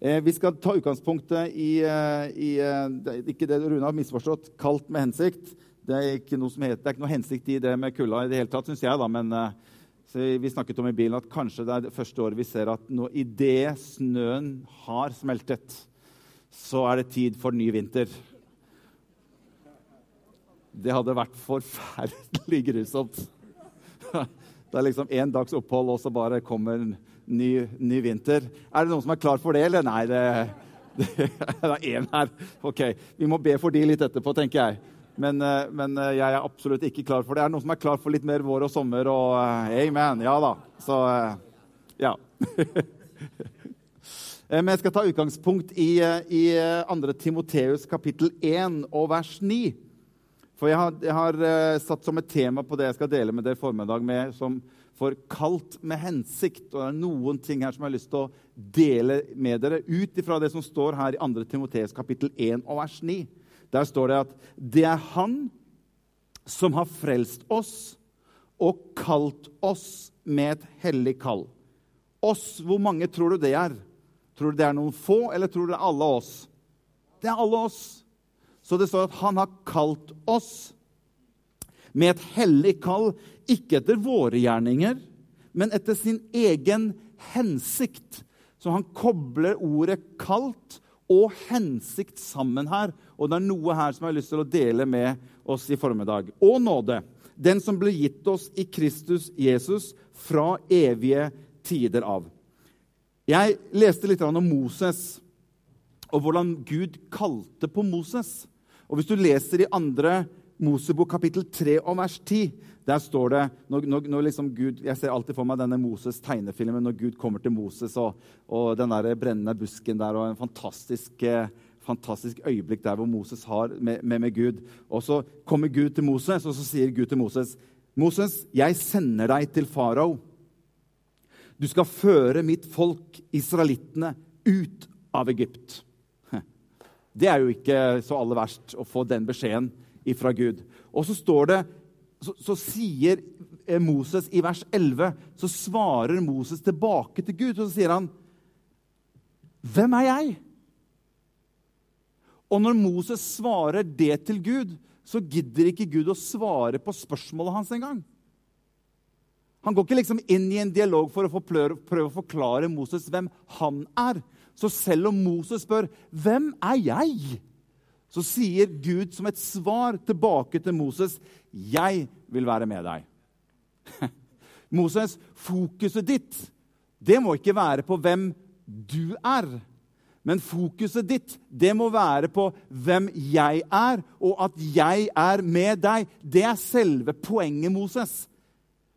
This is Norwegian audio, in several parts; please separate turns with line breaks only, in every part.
Eh, vi skal ta utgangspunktet i, eh, i det, Ikke det Rune har misforstått, Kaldt med hensikt. Det er ikke noe, heter, det er ikke noe hensikt i det med kulda i det hele tatt, syns jeg. da, men vi snakket om i bilen at kanskje det er det første året vi ser at nå, idet snøen har smeltet, så er det tid for ny vinter. Det hadde vært forferdelig grusomt. Det er liksom én dags opphold, og så bare kommer ny, ny, vinter. Er det noen som er klar for det, eller? Nei, det, det, det er én her. Ok, Vi må be for de litt etterpå, tenker jeg. Men, eh, men, eh, jeg er absolutt ikke klar for det. Er det noen som er klar for litt mer vår og sommer? Og uh, amen. Ja da. Så ja. Men jeg skal ta utgangspunkt i, i 2. Timoteus kapittel 1 og vers 9. For jeg har, jeg har satt som et tema på det jeg skal dele med dere formiddag, med, som for kalt med hensikt. Og det er noen ting her som jeg har lyst til å dele med dere ut ifra det som står her i 2. Timoteus kapittel 1 og vers 9. Der står det at det er Han som har frelst oss og kalt oss med et hellig kall. Oss, hvor mange tror du det er? Tror du det er noen få, eller tror du det er alle oss? Det er alle oss. Så det står at han har kalt oss med et hellig kall, ikke etter våre gjerninger, men etter sin egen hensikt. Så han kobler ordet 'kalt' og 'hensikt' sammen her. Og det er noe her som jeg har lyst til å dele med oss i formiddag. Og nåde. Den som ble gitt oss i Kristus Jesus fra evige tider av. Jeg leste litt om Moses og hvordan Gud kalte på Moses. Og Hvis du leser i andre Mosebok kapittel 3 og vers 10, der står det når, når, når liksom Gud, Jeg ser alltid for meg denne Moses-tegnefilmen når Gud kommer til Moses og, og den der brennende busken der og en fantastisk, eh, fantastisk øyeblikk der hvor Moses har med, med, med Gud. Og så kommer Gud til Moses, og så sier Gud til Moses, 'Moses, jeg sender deg til farao.' 'Du skal føre mitt folk, israelittene, ut av Egypt.' Det er jo ikke så aller verst å få den beskjeden ifra Gud. Og så står det, så, så sier eh, Moses i vers 11 Så svarer Moses tilbake til Gud, og så sier han Hvem er jeg? Og når Moses svarer det til Gud, så gidder ikke Gud å svare på spørsmålet hans engang. Han går ikke liksom inn i en dialog for å prøve, å forklare Moses hvem han er. Så selv om Moses spør 'Hvem er jeg?', så sier Gud som et svar tilbake til Moses 'Jeg vil være med deg'. Moses, fokuset ditt det må ikke være på hvem du er. Men fokuset ditt det må være på hvem jeg er, og at jeg er med deg. Det er selve poenget, Moses.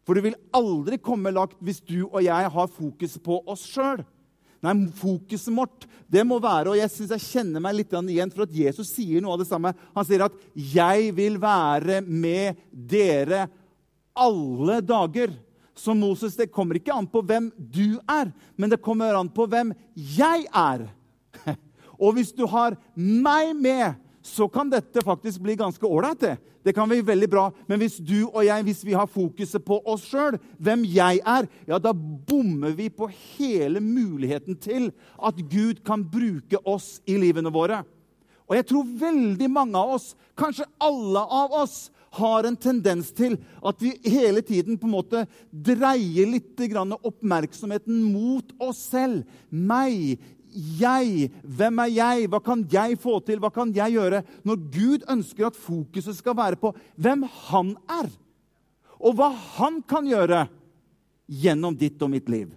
For du vil aldri komme lagt hvis du og jeg har fokus på oss sjøl. Nei, fokuset vårt det må være Og jeg synes jeg kjenner meg litt igjen, for at Jesus sier noe av det samme. Han sier at 'jeg vil være med dere alle dager'. Så Moses, det kommer ikke an på hvem du er, men det kommer an på hvem jeg er. Og hvis du har meg med, så kan dette faktisk bli ganske ålreit. Det kan bli veldig bra. Men hvis du og jeg hvis vi har fokuset på oss sjøl, hvem jeg er, ja, da bommer vi på hele muligheten til at Gud kan bruke oss i livene våre. Og jeg tror veldig mange av oss, kanskje alle av oss, har en tendens til at vi hele tiden på en måte dreier litt oppmerksomheten mot oss selv. Meg, jeg? Hvem er jeg? Hva kan jeg få til? Hva kan jeg gjøre? Når Gud ønsker at fokuset skal være på hvem han er, og hva han kan gjøre gjennom ditt og mitt liv.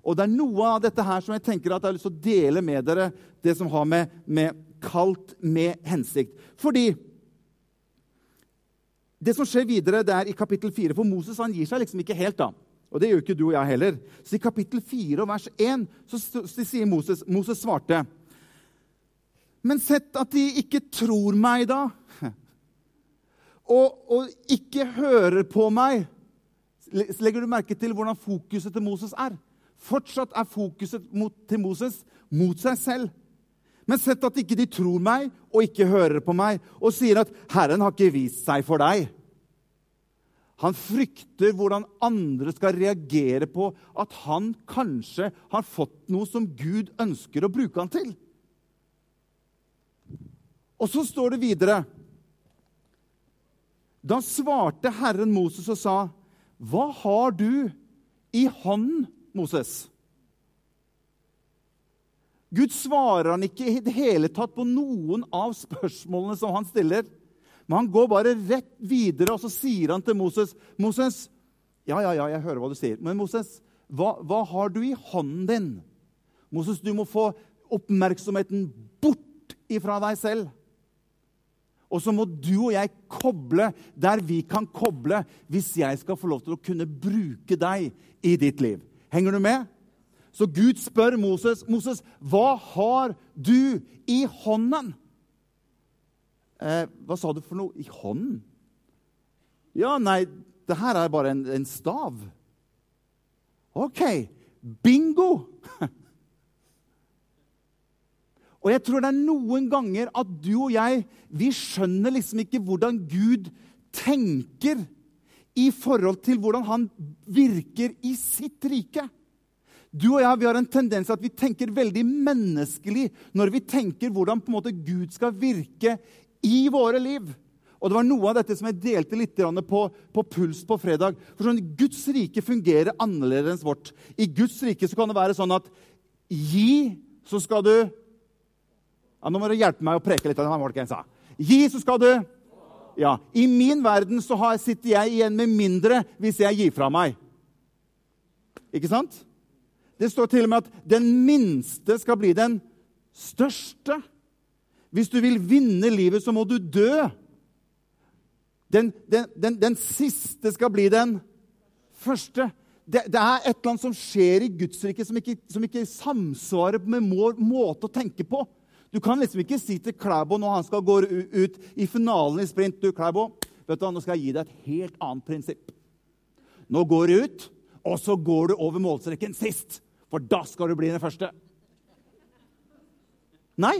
Og det er noe av dette her som jeg tenker at jeg har lyst til å dele med dere, det som har med, med kalt med hensikt. Fordi det som skjer videre der i kapittel 4 For Moses han gir seg liksom ikke helt. da. Og det gjør ikke du og jeg heller. Så I kapittel 4 vers 1 så, sier Moses Moses svarte Men sett at de ikke tror meg, da, og, og ikke hører på meg Legger du merke til hvordan fokuset til Moses er? Fortsatt er fokuset mot, til Moses mot seg selv. Men sett at ikke de tror meg og ikke hører på meg, og sier at 'Herren har ikke vist seg for deg'. Han frykter hvordan andre skal reagere på at han kanskje har fått noe som Gud ønsker å bruke han til. Og så står det videre Da svarte Herren Moses og sa, 'Hva har du i hånden, Moses?' Gud svarer han ikke i det hele tatt på noen av spørsmålene som han stiller. Men han går bare rett videre, og så sier han til Moses Moses, ja, ja, ja, jeg hører hva du sier. Men Moses, hva, hva har du i hånden din? Moses, du må få oppmerksomheten bort ifra deg selv. Og så må du og jeg koble der vi kan koble, hvis jeg skal få lov til å kunne bruke deg i ditt liv. Henger du med? Så Gud spør Moses, 'Moses, hva har du i hånden?' Eh, hva sa du for noe? I hånden? Ja, nei, det her er bare en, en stav. OK. Bingo! og jeg tror det er noen ganger at du og jeg vi skjønner liksom ikke hvordan Gud tenker i forhold til hvordan han virker i sitt rike. Du og jeg vi har en tendens til at vi tenker veldig menneskelig når vi tenker hvordan på en måte Gud skal virke i våre liv. Og Det var noe av dette som jeg delte litt på, på Puls på fredag. For sånn, Guds rike fungerer annerledes enn vårt. I Guds rike så kan det være sånn at gi, så skal du ja, Nå må du hjelpe meg å preke litt. av det sa. Gi, så skal du ja, I min verden så har, sitter jeg igjen med mindre hvis jeg gir fra meg. Ikke sant? Det står til og med at den minste skal bli den største. Hvis du vil vinne livet, så må du dø. Den, den, den, den siste skal bli den første. Det, det, er et eller annet som skjer i Guds rike som ikke, som ikke samsvarer med vår måte å tenke på. Du kan liksom ikke si til Klæbo når han skal gå ut i finalen i sprint du, Klæbo, vet du, hva, Nå skal jeg gi deg et helt annet prinsipp. Nå går du ut, og så går du over målstreken sist. For da skal du bli den første. Nei,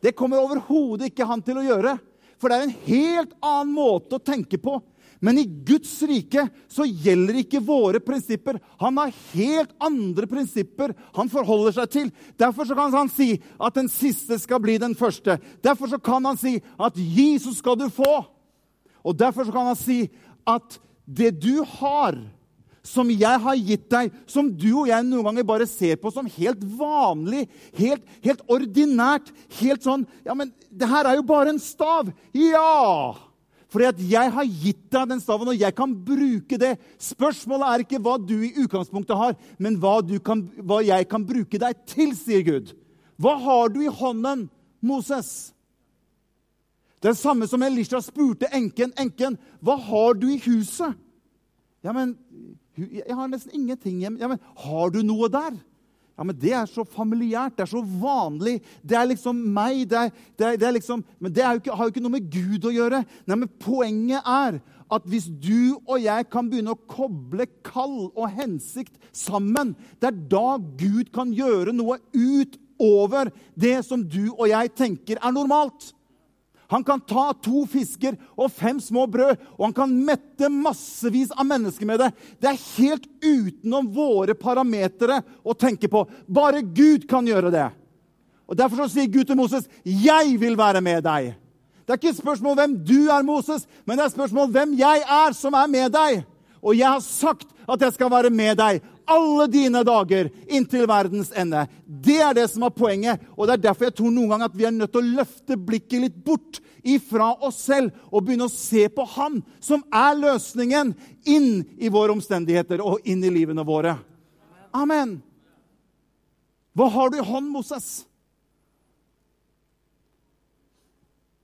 det kommer overhodet ikke han til å gjøre. For det er en helt annen måte å tenke på. Men i Guds rike så gjelder ikke våre prinsipper. Han har helt andre prinsipper han forholder seg til. Derfor kan han si at den siste skal bli den første. Derfor kan han si at Jesus skal du få. Og derfor kan han si at det du har, som jeg har gitt deg, som du og jeg noen ganger bare ser på som helt vanlig, helt, helt ordinært, helt sånn Ja, men det her er jo bare en stav. Ja! Fordi at jeg har gitt deg den staven, og jeg kan bruke det. Spørsmålet er ikke hva du i utgangspunktet har, men hva, kan, hva jeg kan bruke deg til, sier Gud. Hva har du i hånden, Moses? Det er det samme som Elisha spurte enken. Enken, hva har du i huset? Ja, men jeg har nesten ingenting hjemme. Ja, men har du noe der? Ja, men Det er så familiært, det er så vanlig. Det er liksom meg. Det er, det er, det er liksom, men det jo ikke, har jo ikke noe med Gud å gjøre. Nei, men Poenget er at hvis du og jeg kan begynne å koble kall og hensikt sammen, det er da Gud kan gjøre noe utover det som du og jeg tenker er normalt. Han kan ta to fisker og fem små brød, og han kan mette massevis av mennesker med det. Det er helt utenom våre parametere å tenke på. Bare Gud kan gjøre det. Og Derfor sier Gud til Moses, 'Jeg vil være med deg'. Det er ikke et spørsmål hvem du er, Moses, men det er et spørsmål hvem jeg er som er med deg. Og jeg har sagt at jeg skal være med deg alle dine dager inntil verdens ende. Det er det som er poenget. Og det er derfor jeg tror noen ganger at vi er nødt til å løfte blikket litt bort ifra oss selv og begynne å se på Han som er løsningen inn i våre omstendigheter og inn i livene våre. Amen. Hva har du i hånd, Moses?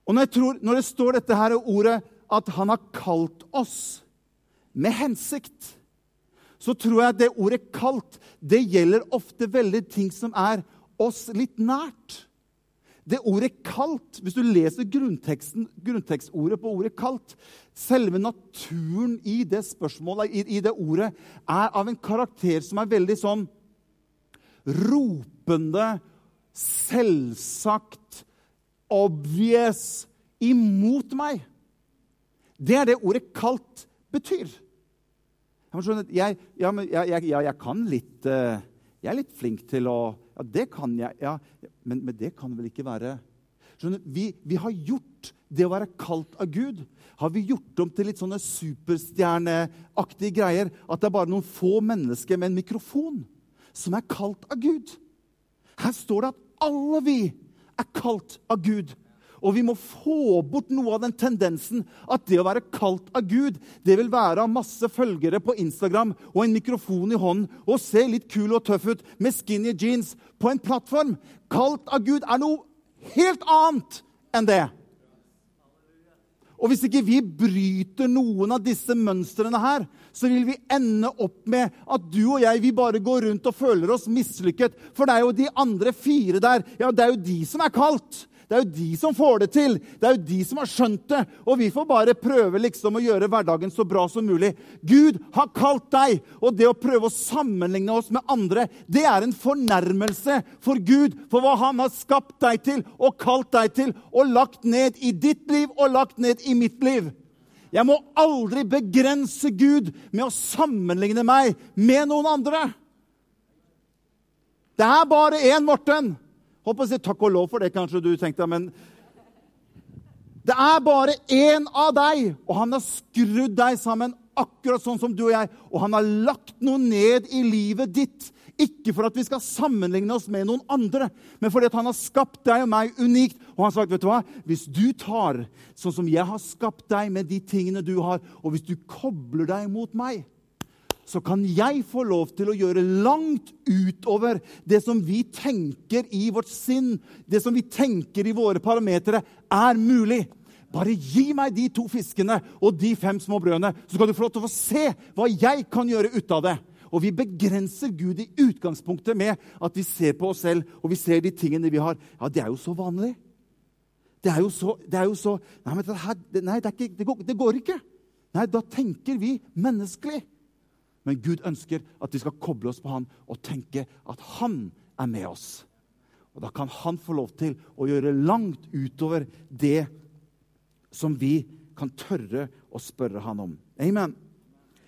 Og når, tror, når det står dette her ordet at han har kalt oss med hensikt så tror jeg at det ordet 'kalt' det gjelder ofte veldig ting som er oss litt nært. Det ordet 'kalt', hvis du leser grunntekstordet på ordet 'kalt' Selve naturen i det spørsmålet, i, i det ordet, er av en karakter som er veldig sånn ropende, selvsagt, obvious imot meg. Det er det ordet 'kalt' betyr. Ja, jeg, ja, jeg, jeg, jeg, kan litt uh, Jeg er litt flink til å Ja, det kan jeg. Ja, men, men det kan vel ikke være Skjønner, vi, vi, har gjort det å være kalt av Gud har vi gjort om til litt sånne superstjerneaktige greier. At det er bare noen få mennesker med en mikrofon som er kalt av Gud. Her står det at alle vi er kalt av Gud. Og vi må få bort noe av den tendensen at det å være kalt av Gud, det vil være av masse følgere på Instagram og en mikrofon i hånden og se litt kul og tøff ut med skinny jeans på en plattform. Kalt av Gud er noe helt annet enn det. Og hvis ikke vi bryter noen av disse mønstrene her, så vil vi ende opp med at du og jeg vi bare går rundt og føler oss mislykket. For det er jo de andre fire der. Ja, det er jo de som er kalt. Det er jo de som får det til. Det er jo de som har skjønt det. Og vi får bare prøve liksom å gjøre hverdagen så bra som mulig. Gud har kalt deg, og det å prøve å sammenligne oss med andre, det er en fornærmelse for Gud for hva han har skapt deg til og kalt deg til og lagt ned i ditt liv og lagt ned i mitt liv. Jeg må aldri begrense Gud med å sammenligne meg med noen andre. Det er bare én Morten. Håper å si takk og lov for det, kanskje du tenkte, men det er bare én av deg, og han har skrudd deg sammen akkurat sånn som du og jeg. Og han har lagt noe ned i livet ditt. Ikke for at vi skal sammenligne oss med noen andre, men fordi han har skapt deg og meg unikt. Og han har sagt, vet du hva? Hvis du tar sånn som jeg har skapt deg, med de tingene du har, og hvis du kobler deg mot meg, så kan jeg få lov til å gjøre langt utover det som vi tenker i vårt sinn, det som vi tenker i våre parametere, er mulig. Bare gi meg de to fiskene og de fem små brødene, så kan du få lov til å få se hva jeg kan gjøre ut av det. Og vi begrenser Gud i utgangspunktet med at vi ser på oss selv og vi ser de tingene vi har. Ja, det er jo så vanlig. Det er jo så, det er jo så Nei, men det, her, nei det, ikke, det, går, det går ikke. Nei, da tenker vi menneskelig. Men Gud ønsker at vi skal koble oss på han og tenke at han er med oss. Og Da kan han få lov til å gjøre langt utover det som vi kan tørre å spørre han om. Amen.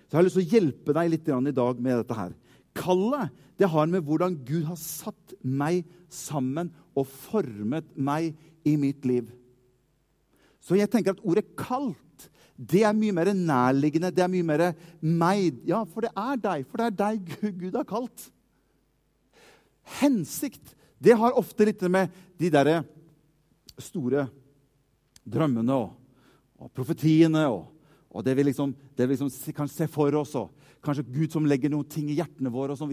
Så Jeg har lyst til å hjelpe deg litt i dag med dette her. Kallet det har med hvordan Gud har satt meg sammen og formet meg i mitt liv. Så jeg tenker at ordet 'kalt' det er mye mer nærliggende. Det er mye mer meg. Ja, for det er deg. For det er deg Gud har kalt. Hensikt, det har ofte litt med de derre store drømmene og, og profetiene og, og, det vi liksom, det vi liksom kan se for oss. og Kanskje Gud som legger noen ting i hjertene våre osv.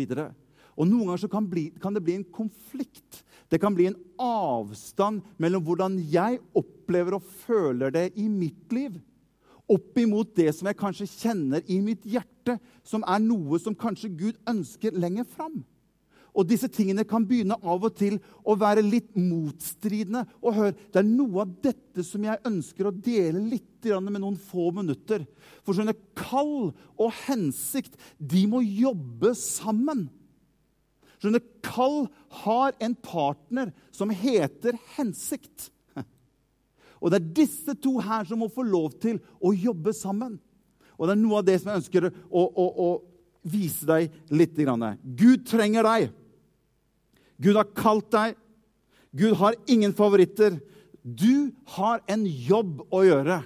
Og Noen ganger kan, bli, kan, det bli en konflikt. Det kan bli en avstand mellom hvordan jeg opplever og føler det i mitt liv, opp imot det som jeg kanskje kjenner i mitt hjerte, som er noe som kanskje Gud ønsker lenger fram. Og disse tingene kan begynne av og til å være litt motstridende. Og hør, Det er noe av dette som jeg ønsker å dele litt med noen få minutter. For sånne kall og hensikt, de må jobbe sammen. Skjønner, Kall har en partner som heter hensikt. Og det er disse to her som må få lov til å jobbe sammen. Og det er noe av det som jeg ønsker å, å, å vise deg litt. Gud trenger deg. Gud har kalt deg. Gud har ingen favoritter. Du har en jobb å gjøre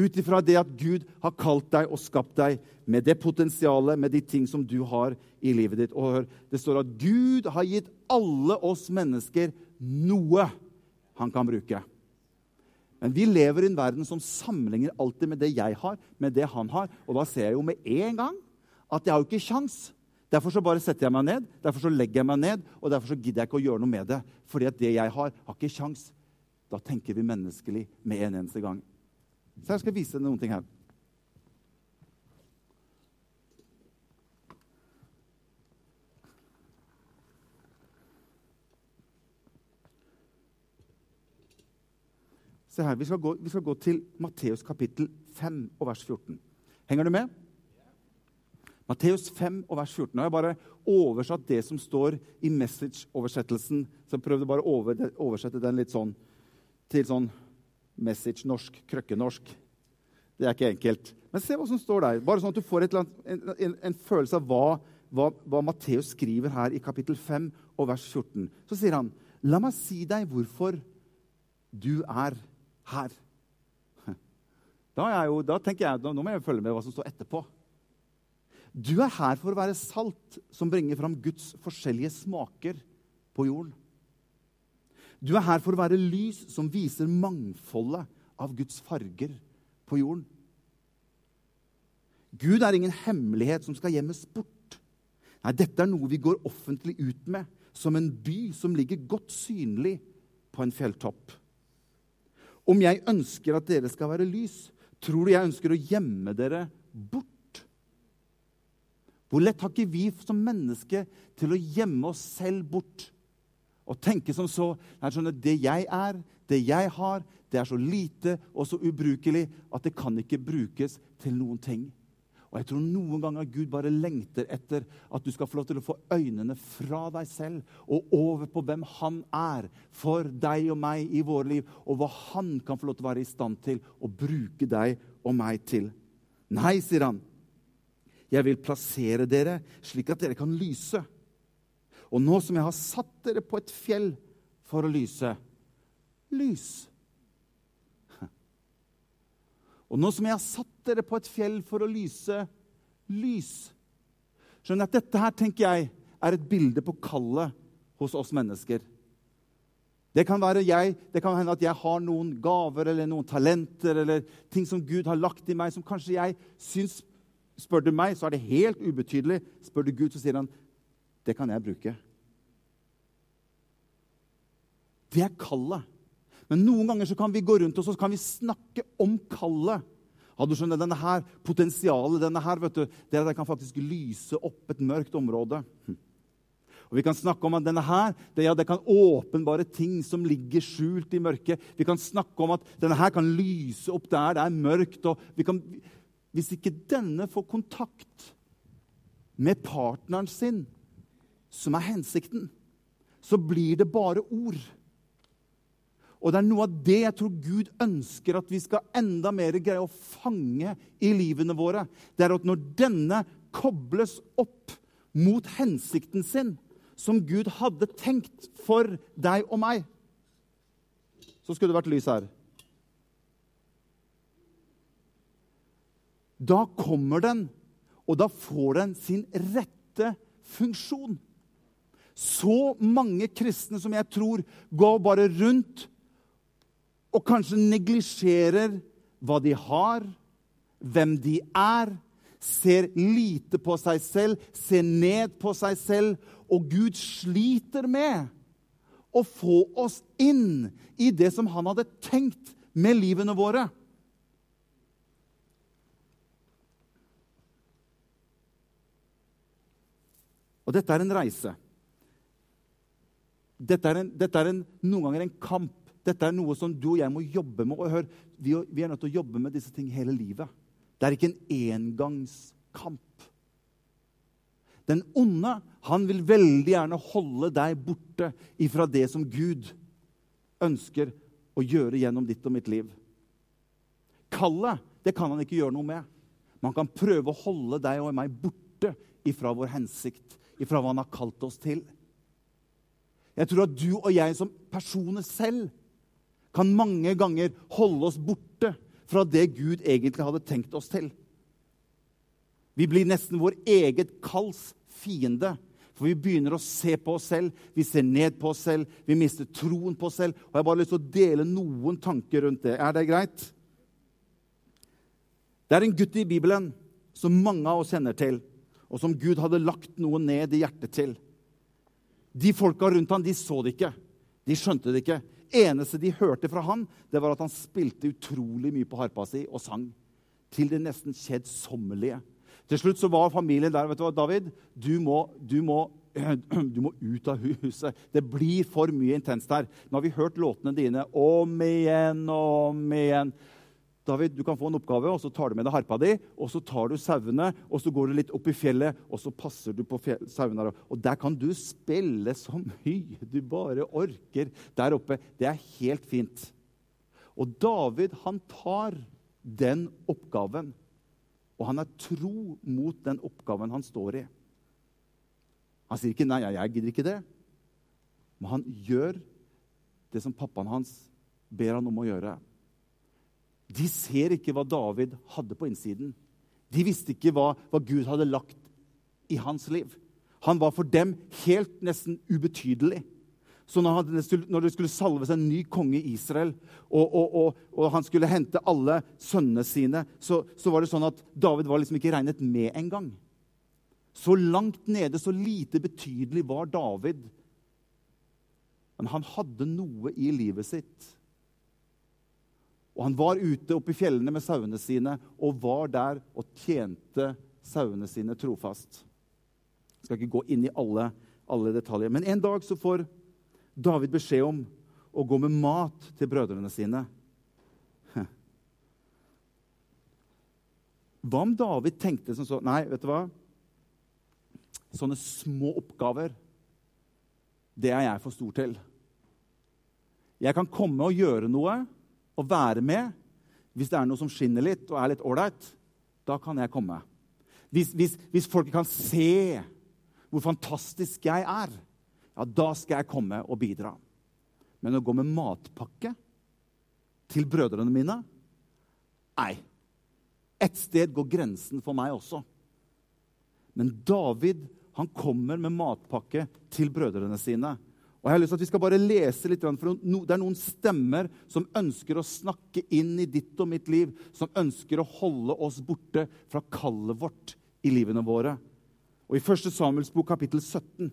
ut ifra det at Gud har kalt deg og skapt deg med det potensialet, med de ting som du har i livet ditt. Og hør, Det står at Gud har gitt alle oss mennesker noe han kan bruke. Men vi lever i en verden som sammenligner alltid med det jeg har, med det han har. Og da ser jeg jo med en gang at jeg har jo ikke kjangs. Derfor så bare setter jeg meg ned, derfor så legger jeg meg ned, og derfor så gidder jeg ikke å gjøre noe med det. Fordi at det jeg har, har ikke kjangs. Da tenker vi menneskelig med en eneste gang. Så jeg skal vise deg noen ting her. Se her, Vi skal gå, vi skal gå til Matteus kapittel 5 og vers 14. Henger du med? Matteus 5 og vers 14. Nå har jeg bare oversatt det som står i message-oversettelsen. Så jeg prøvde bare å over, oversette den litt sånn til sånn message-norsk, krøkkenorsk. Det er ikke enkelt. Men se hva som står der. Bare sånn at du får annet, en, en, en, følelse av hva, hva, hva Matteus skriver her i kapittel 5 og vers 14. Så sier han, 'La meg si deg hvorfor du er her'. Da, jo, da tenker jeg, Nå må jeg følge med hva som står etterpå. Du er her for å være salt som bringer fram Guds forskjellige smaker på jorden. Du er her for å være lys som viser mangfoldet av Guds farger på jorden. Gud er ingen hemmelighet som skal gjemmes bort. Nei, dette er noe vi går offentlig ut med, som en by som ligger godt synlig på en fjelltopp. Om jeg ønsker at dere skal være lys, tror du jeg ønsker å gjemme dere bort? Hvor lett har ikke vi som mennesker til å gjemme oss selv bort og tenke som så Det jeg er, det jeg har, det er så lite og så ubrukelig at det kan ikke brukes til noen ting. Og jeg tror noen ganger Gud bare lengter etter at du skal få lov til å få øynene fra deg selv og over på hvem Han er for deg og meg i våre liv, og hva Han kan få lov til å være i stand til å bruke deg og meg til. Nei, sier han. Jeg vil plassere dere slik at dere kan lyse. Og nå som jeg har satt dere på et fjell for å lyse lys. Og nå som jeg har satt dere på et fjell for å lyse lys Skjønner at Dette her tenker jeg er et bilde på kallet hos oss mennesker. Det kan jeg, det kan hende at jeg har noen gaver eller noen talenter eller ting som Gud har lagt i meg, som kanskje jeg syns Spør du meg, så er det helt ubetydelig. Spør du Gud, så sier han det kan jeg bruke. Det er kallet. Men noen ganger så kan vi gå rundt og så kan vi snakke om kallet. Ja, du skjønner, denne her, Potensialet denne her, vet du, det er at jeg kan faktisk lyse opp et mørkt område. Hm. Og Vi kan snakke om at denne her, det, ja, det kan åpenbare ting som ligger skjult i mørket. Vi kan snakke om at denne her kan lyse opp der det er mørkt. og kan, Hvis ikke denne får kontakt med partneren sin, som er hensikten, så blir det bare ord. Og det er noe av det jeg tror Gud ønsker at vi skal enda mer greie å fange i livene våre. Det er at når denne kobles opp mot hensikten sin, som Gud hadde tenkt for deg og meg, så skulle det vært lys her. Da kommer den, og da får den sin rette funksjon. Så mange kristne som jeg tror går bare rundt og kanskje neglisjerer hva de har, hvem de er, ser lite på seg selv, ser ned på seg selv. Og Gud sliter med å få oss inn i det som han hadde tenkt med livene våre. Og dette er en reise. Dette er, en, dette er en, noen ganger en kamp. Dette er noe som du og jeg må jobbe med. Og hør, vi, er nødt til å jobbe med disse ting hele livet. Det er ikke en engangskamp. Den onde han vil veldig gjerne holde deg borte ifra det som Gud ønsker å gjøre gjennom ditt og mitt liv. Kallet det kan han ikke gjøre noe med. Man kan prøve å holde deg og meg borte ifra vår hensikt, ifra hva han har kalt oss til. Jeg tror at du og jeg som personer selv kan mange ganger holde oss borte fra det Gud egentlig hadde tenkt oss til. Vi blir nesten vår eget kalls fiende. For vi begynner å se på oss selv, vi ser ned på oss selv, vi mister troen på oss selv. Og Jeg har bare lyst til å dele noen tanker rundt det. Er det greit? Det er en gutt i Bibelen som mange av oss kjenner til, og som Gud hadde lagt noe ned i hjertet til. De folka rundt ham, de så det ikke. De skjønte det ikke eneste de hørte fra han, det var at han spilte utrolig mye på harpa si og sang. Til det nesten kjedsommelige. Til slutt så var familien der. vet du hva, David, du må, du må, du må ut av huset. Det blir for mye intenst her. Nå har vi hørt låtene dine om igjen og om igjen. David, du kan få en oppgave, og så tar du med deg harpa di, og så tar du sauene, og så går du litt opp i fjellet, og så passer du på sauene. Og der kan du spille så mye du bare orker der oppe. Det er helt fint. Og David, han tar den oppgaven. og han er tro mot den oppgaven han står i. Han sier ikke 'nei, jeg gidder ikke det', men han gjør det som pappaen hans ber han om å gjøre. De ser ikke hva David hadde på innsiden. De visste ikke hva, hva Gud hadde lagt i hans liv. Han var for dem helt nesten ubetydelig. Så når, han, når det skulle salves en ny konge i Israel, og, og, og, og han skulle hente alle sønnene sine, så, så, var det sånn at David var liksom ikke regnet med engang. Så langt nede, så lite betydelig var David. Men han hadde noe i livet sitt. Og han var ute oppe i fjellene med sauene sine og var der og tjente sauene sine trofast. Jeg skal ikke gå inn i alle, alle detaljer. Men en dag så får David beskjed om å gå med mat til brødrene sine. Hva om David tenkte som så Nei, vet du hva? Sånne små oppgaver, det er jeg for stor til. Jeg kan komme og gjøre noe og være med hvis det er noe som skinner litt og er litt ålreit. Da kan jeg komme. Hvis, hvis, hvis folk kan se hvor fantastisk jeg er, ja, da skal jeg komme og bidra. Men å gå med matpakke til brødrene mine Nei. Et sted går grensen for meg også. Men David han kommer med matpakke til brødrene sine. Og jeg har lyst til at Vi skal bare lese litt, for Det er noen stemmer som ønsker å snakke inn i ditt og mitt liv, som ønsker å holde oss borte fra kallet vårt i livene våre. Og I 1. Samuels bok, kapittel 17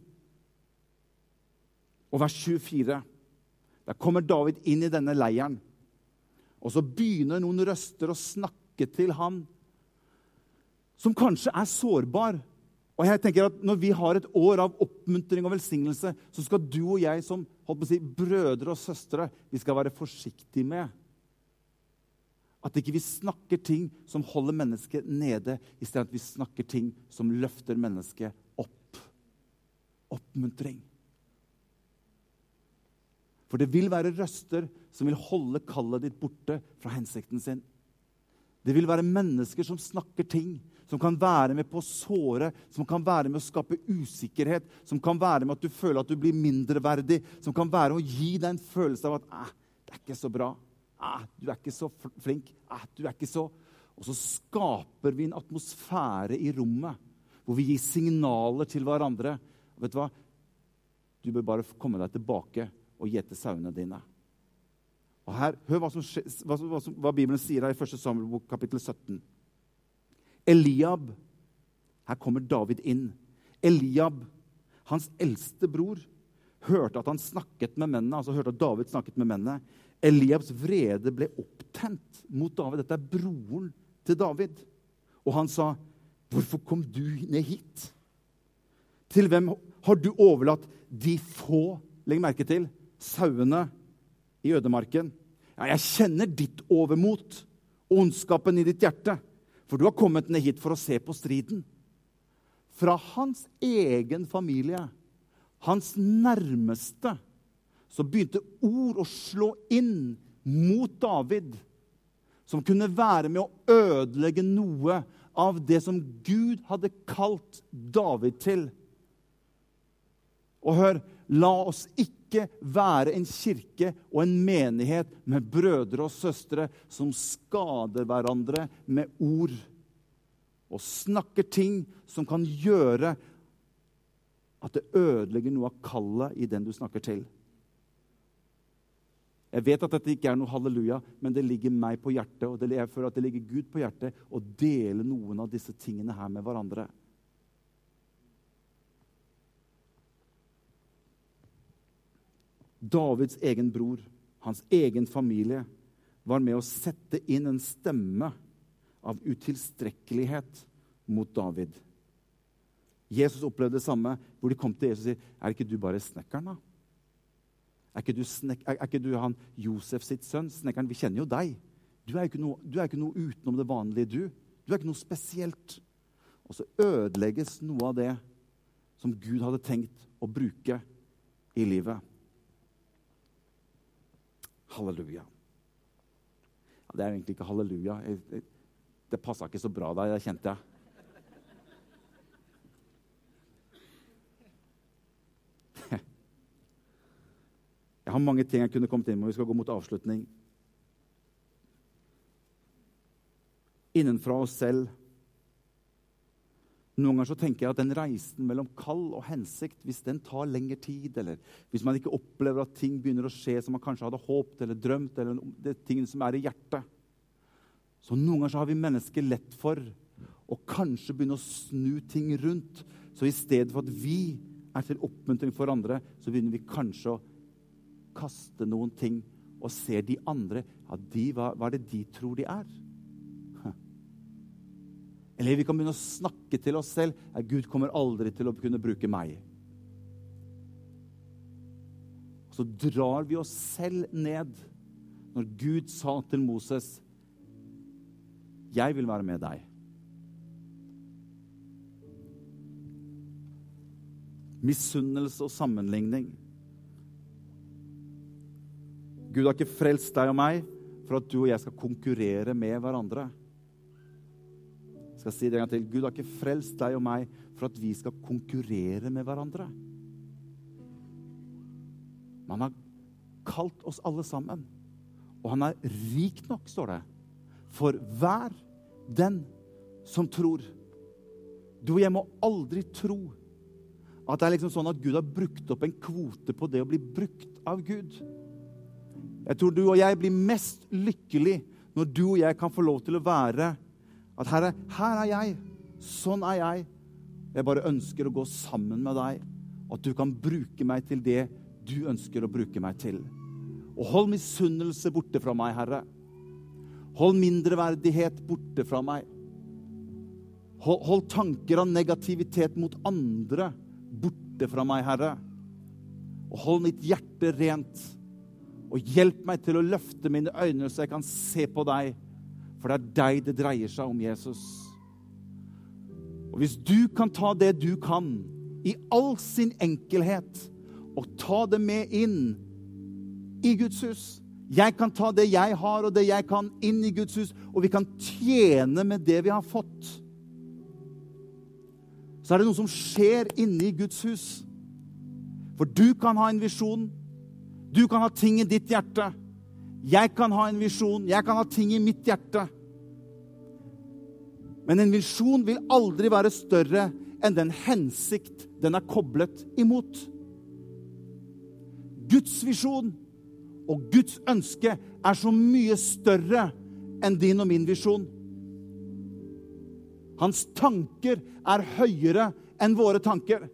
og vers 24. Der kommer David inn i denne leiren. Og så begynner noen røster å snakke til han som kanskje er sårbar. Og jeg tenker at Når vi har et år av oppmuntring og velsignelse, så skal du og jeg som holdt på å si, brødre og søstre vi skal være forsiktige med at ikke vi snakker ting som holder mennesket nede, istedenfor at vi snakker ting som løfter mennesket opp. Oppmuntring. For det vil være røster som vil holde kallet ditt borte fra hensikten sin. Det vil være mennesker som snakker ting som kan være med på å såre, som kan være med å skape usikkerhet, som kan være med at du føler at du blir mindreverdig, som kan være med å gi deg en følelse av at det er ikke så bra. Eh, 'Du er ikke så flink. Eh, du er ikke så Og så skaper vi en atmosfære i rommet hvor vi gir signaler til hverandre. Vet Du hva? Du bør bare komme deg tilbake og gjete sauene dine. Og her, Hør hva, som, hva, hva, hva, Bibelen sier her i 1. Samuel kapittel 17. Eliab Her kommer David inn. Eliab, hans eldste bror, hørte at han snakket med mennene, altså hørte at David snakket med mennene. Eliabs vrede ble opptent mot David. Dette er broren til David. Og han sa, 'Hvorfor kom du ned hit?' Til hvem har du overlatt de få legg merke til, sauene i ødemarken? Ja, jeg kjenner ditt overmot, ondskapen i ditt hjerte, for du har kommet ned hit for å se på striden. Fra hans egen familie, hans nærmeste, så begynte ord å slå inn mot David, som kunne være med å ødelegge noe av det som Gud hadde kalt David til. Og hør, la oss ikke være en kirke og en menighet med brødre og søstre som skader hverandre med ord og snakker ting som kan gjøre at det ødelegger noe av kallet i den du snakker til. Jeg vet at dette ikke er noe halleluja, men det ligger meg på hjertet, og jeg føler at det ligger Gud på hjertet å dele noen av disse tingene her med hverandre. Davids egen bror, hans egen familie, var med å sette inn en stemme av utilstrekkelighet mot David. Jesus opplevde det samme, hvor de kom til Jesus og sier, 'Er ikke du bare snekkeren, da?' Er ikke, snek, er, ikke du, han Josef sitt sønn? Snekkeren, vi kjenner jo deg. Du er ikke, noe, du er ikke noe utenom det vanlige, du. Du er ikke noe spesielt. Og så ødelegges noe av det som Gud hadde tenkt å bruke i livet. Halleluja. Ja, det er egentlig ikke halleluja. Det passa ikke så bra der, det kjente jeg. Jeg har mange ting jeg kunne kommet inn med. Vi skal gå mot avslutning. Innenfra oss selv. Noen ganger så tenker jeg at den reisen mellom kall og hensikt, hvis den tar lengre tid, eller hvis man ikke opplever at ting begynner å skje som man kanskje hadde håpet eller drømt, eller det som er i hjertet Så noen ganger så har vi mennesker lett for å kanskje begynne å snu ting rundt. Så i stedet for at vi er til oppmuntring for andre, så begynner vi kanskje å kaste noen ting og ser de andre ja, de, hva, hva er det de tror de er? Eller vi kan begynne å snakke til oss selv. Ja, Gud kommer aldri til å kunne bruke meg. Så drar vi oss selv ned når Gud sa til Moses, 'Jeg vil være med deg'. Misunnelse og sammenligning. Gud har ikke frelst deg og meg for at du og jeg skal konkurrere med hverandre. Skal si det en gang til. Gud har ikke frelst deg og meg for at vi skal konkurrere med hverandre. Man har kalt oss alle sammen. Og han er rik nok, står det, for hver den som tror. Du og jeg må aldri tro at det er liksom sånn at Gud har brukt opp en kvote på det å bli brukt av Gud. Jeg tror du og jeg blir mest lykkelig når du og jeg kan få lov til å være at Herre, her er jeg. Sånn er jeg. Jeg bare ønsker å gå sammen med deg. At du kan bruke meg til det du ønsker å bruke meg til. Og hold misunnelse borte fra meg, Herre. Hold mindreverdighet borte fra meg. Hold, hold, tanker av negativitet mot andre borte fra meg, Herre. Og hold mitt hjerte rent. Og hjelp meg til å løfte mine øyne så jeg kan se på deg for det er deg det dreier seg om, Jesus. Og hvis du kan ta det du kan, i all sin enkelhet, og ta det med inn i Guds hus Jeg kan ta det jeg har, og det jeg kan, inn i Guds hus, og vi kan tjene med det vi har fått. Så er det noe som skjer inne i Guds hus. For du kan ha en visjon. Du kan ha ting i ditt hjerte. Jeg kan ha en visjon, jeg kan ha ting i mitt hjerte. Men en visjon vil aldri være større enn den hensikt den er koblet imot. Guds visjon og Guds ønske er så mye større enn din og min visjon. Hans tanker er høyere enn våre tanker.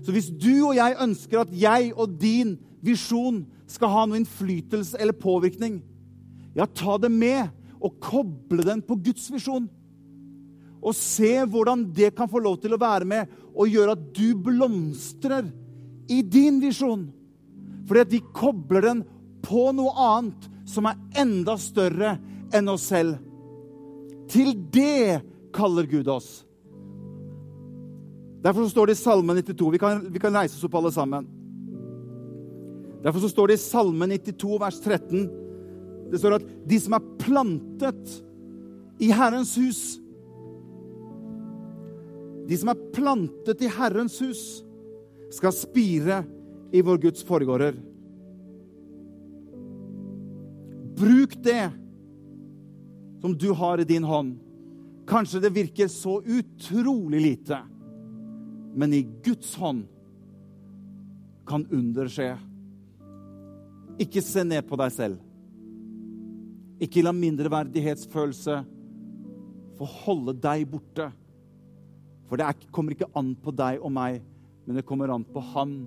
Så hvis du og jeg ønsker at jeg og din visjon skal ha noe innflytelse eller påvirkning, ja, ta det med og koble den på Guds visjon. Og se hvordan det kan få lov til å være med og gjøre at du blomstrer i din visjon. Fordi at vi kobler den på noe annet som er enda større enn oss selv. Til det kaller Gud oss. Derfor står det i Salme 92 Vi kan, vi kan reise oss opp alle sammen. Derfor så står det i Salme 92, vers 13 Det står at de som er plantet i Herrens hus De som er plantet i Herrens hus, skal spire i vår Guds forgårder. Bruk det som du har i din hånd. Kanskje det virker så utrolig lite, men i Guds hånd kan under skje. Ikke se ned på deg selv. Ikke la mindreverdighetsfølelse få holde deg borte. For det er, kommer ikke an på deg og meg, men det kommer an på Han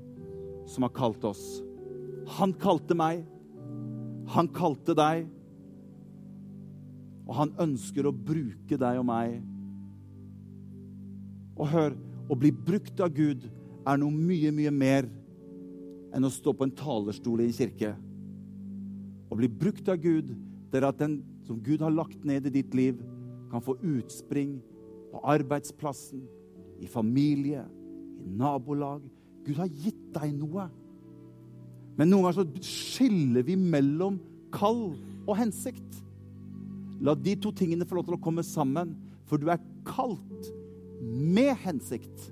som har kalt oss. Han kalte meg. Han kalte deg. Og han ønsker å bruke deg og meg. Og hør, å bli brukt av Gud er noe mye, mye mer enn å stå på en talerstol i en kirke. Å bli brukt av Gud, det er at den som Gud har lagt ned i ditt liv, kan få utspring på arbeidsplassen, i familie, i nabolag. Gud har gitt deg noe. Men noen ganger så skiller vi mellom kall og hensikt. La de to tingene få lov til å komme sammen, for du er kalt med hensikt.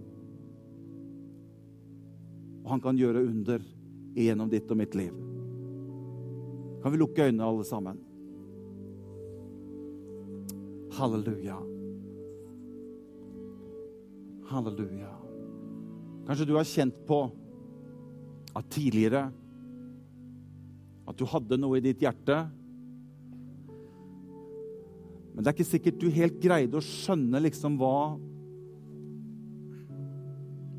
Og han kan gjøre under gjennom ditt og mitt liv. Kan vi lukke øynene, alle sammen? Halleluja. Halleluja. Kanskje du har kjent på at tidligere at du hadde noe i ditt hjerte. Men det er ikke sikkert du helt greide å skjønne liksom hva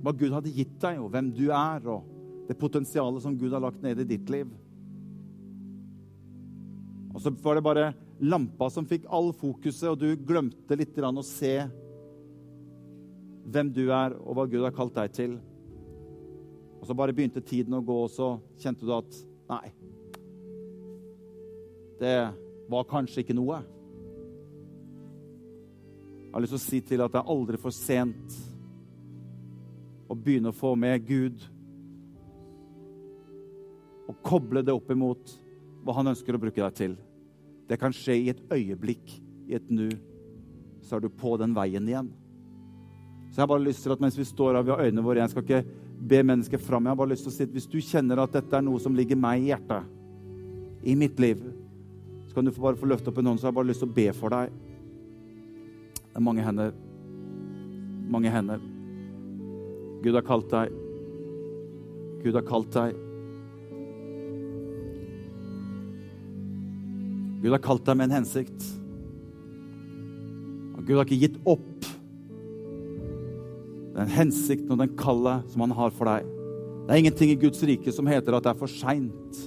hva Gud hadde gitt deg, og hvem du er, og det potensialet som Gud har lagt ned i ditt liv. Og så var det bare lampa som fikk all fokuset, og du glemte litt å se hvem du er, og hva Gud har kalt deg til. Og så bare begynte tiden å gå, og så kjente du at nei Det var kanskje ikke noe. Jeg har lyst til å si til at det er aldri for sent å begynne å få med Gud og koble det opp imot hva han ønsker å bruke deg til. Det kan skje i et øyeblikk, i et nu. Så er du på den veien igjen. Så jeg har bare lyst til at mens vi står her, vi har øynene våre Jeg skal ikke be mennesker fram. Jeg har bare lyst til å si at hvis du kjenner at dette er noe som ligger meg i hjertet, i mitt liv, så kan du bare få løfte opp en hånd. Så jeg har bare lyst til å be for deg. Det er mange hender. Mange hender. Gud har kalt deg. Gud har kalt deg. Gud har kalt deg med en hensikt. Og Gud har ikke gitt opp den hensikten og den kallet som han har for deg. Det er ingenting i Guds rike som heter at det er for seint.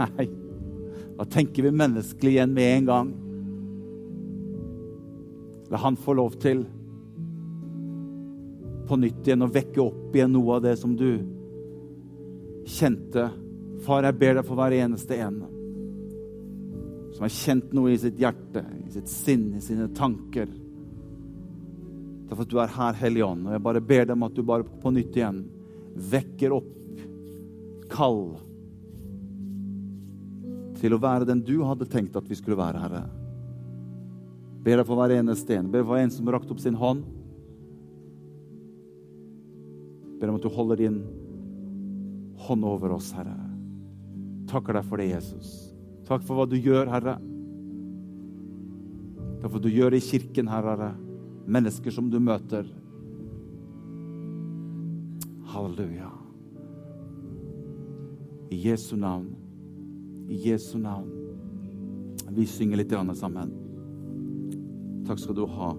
Nei, da tenker vi menneskelig igjen med en gang. La han få lov til på nytt igjen og vekke opp igjen noe av det som du kjente. Far, jeg ber deg for hver eneste en som har kjent noe i sitt hjerte, i sitt sinn, i sine tanker. Derfor at du er her, Hellige Ånd. Og jeg bare ber deg om at du bare på nytt igjen vekker opp kall til å være den du hadde tenkt at vi skulle være, Herre. Ber deg for hver eneste en. Ber for en som har rakt opp sin hånd. Ber om at du holder din hånd over oss, Herre. Takker deg for det, Jesus. Takk for hva du gjør, Herre. Takk for hva du gjør i kirken, Herre. Mennesker som du møter. Halleluja. I Jesu navn. I Jesu navn. Vi synger litt sammen. Takk skal du ha.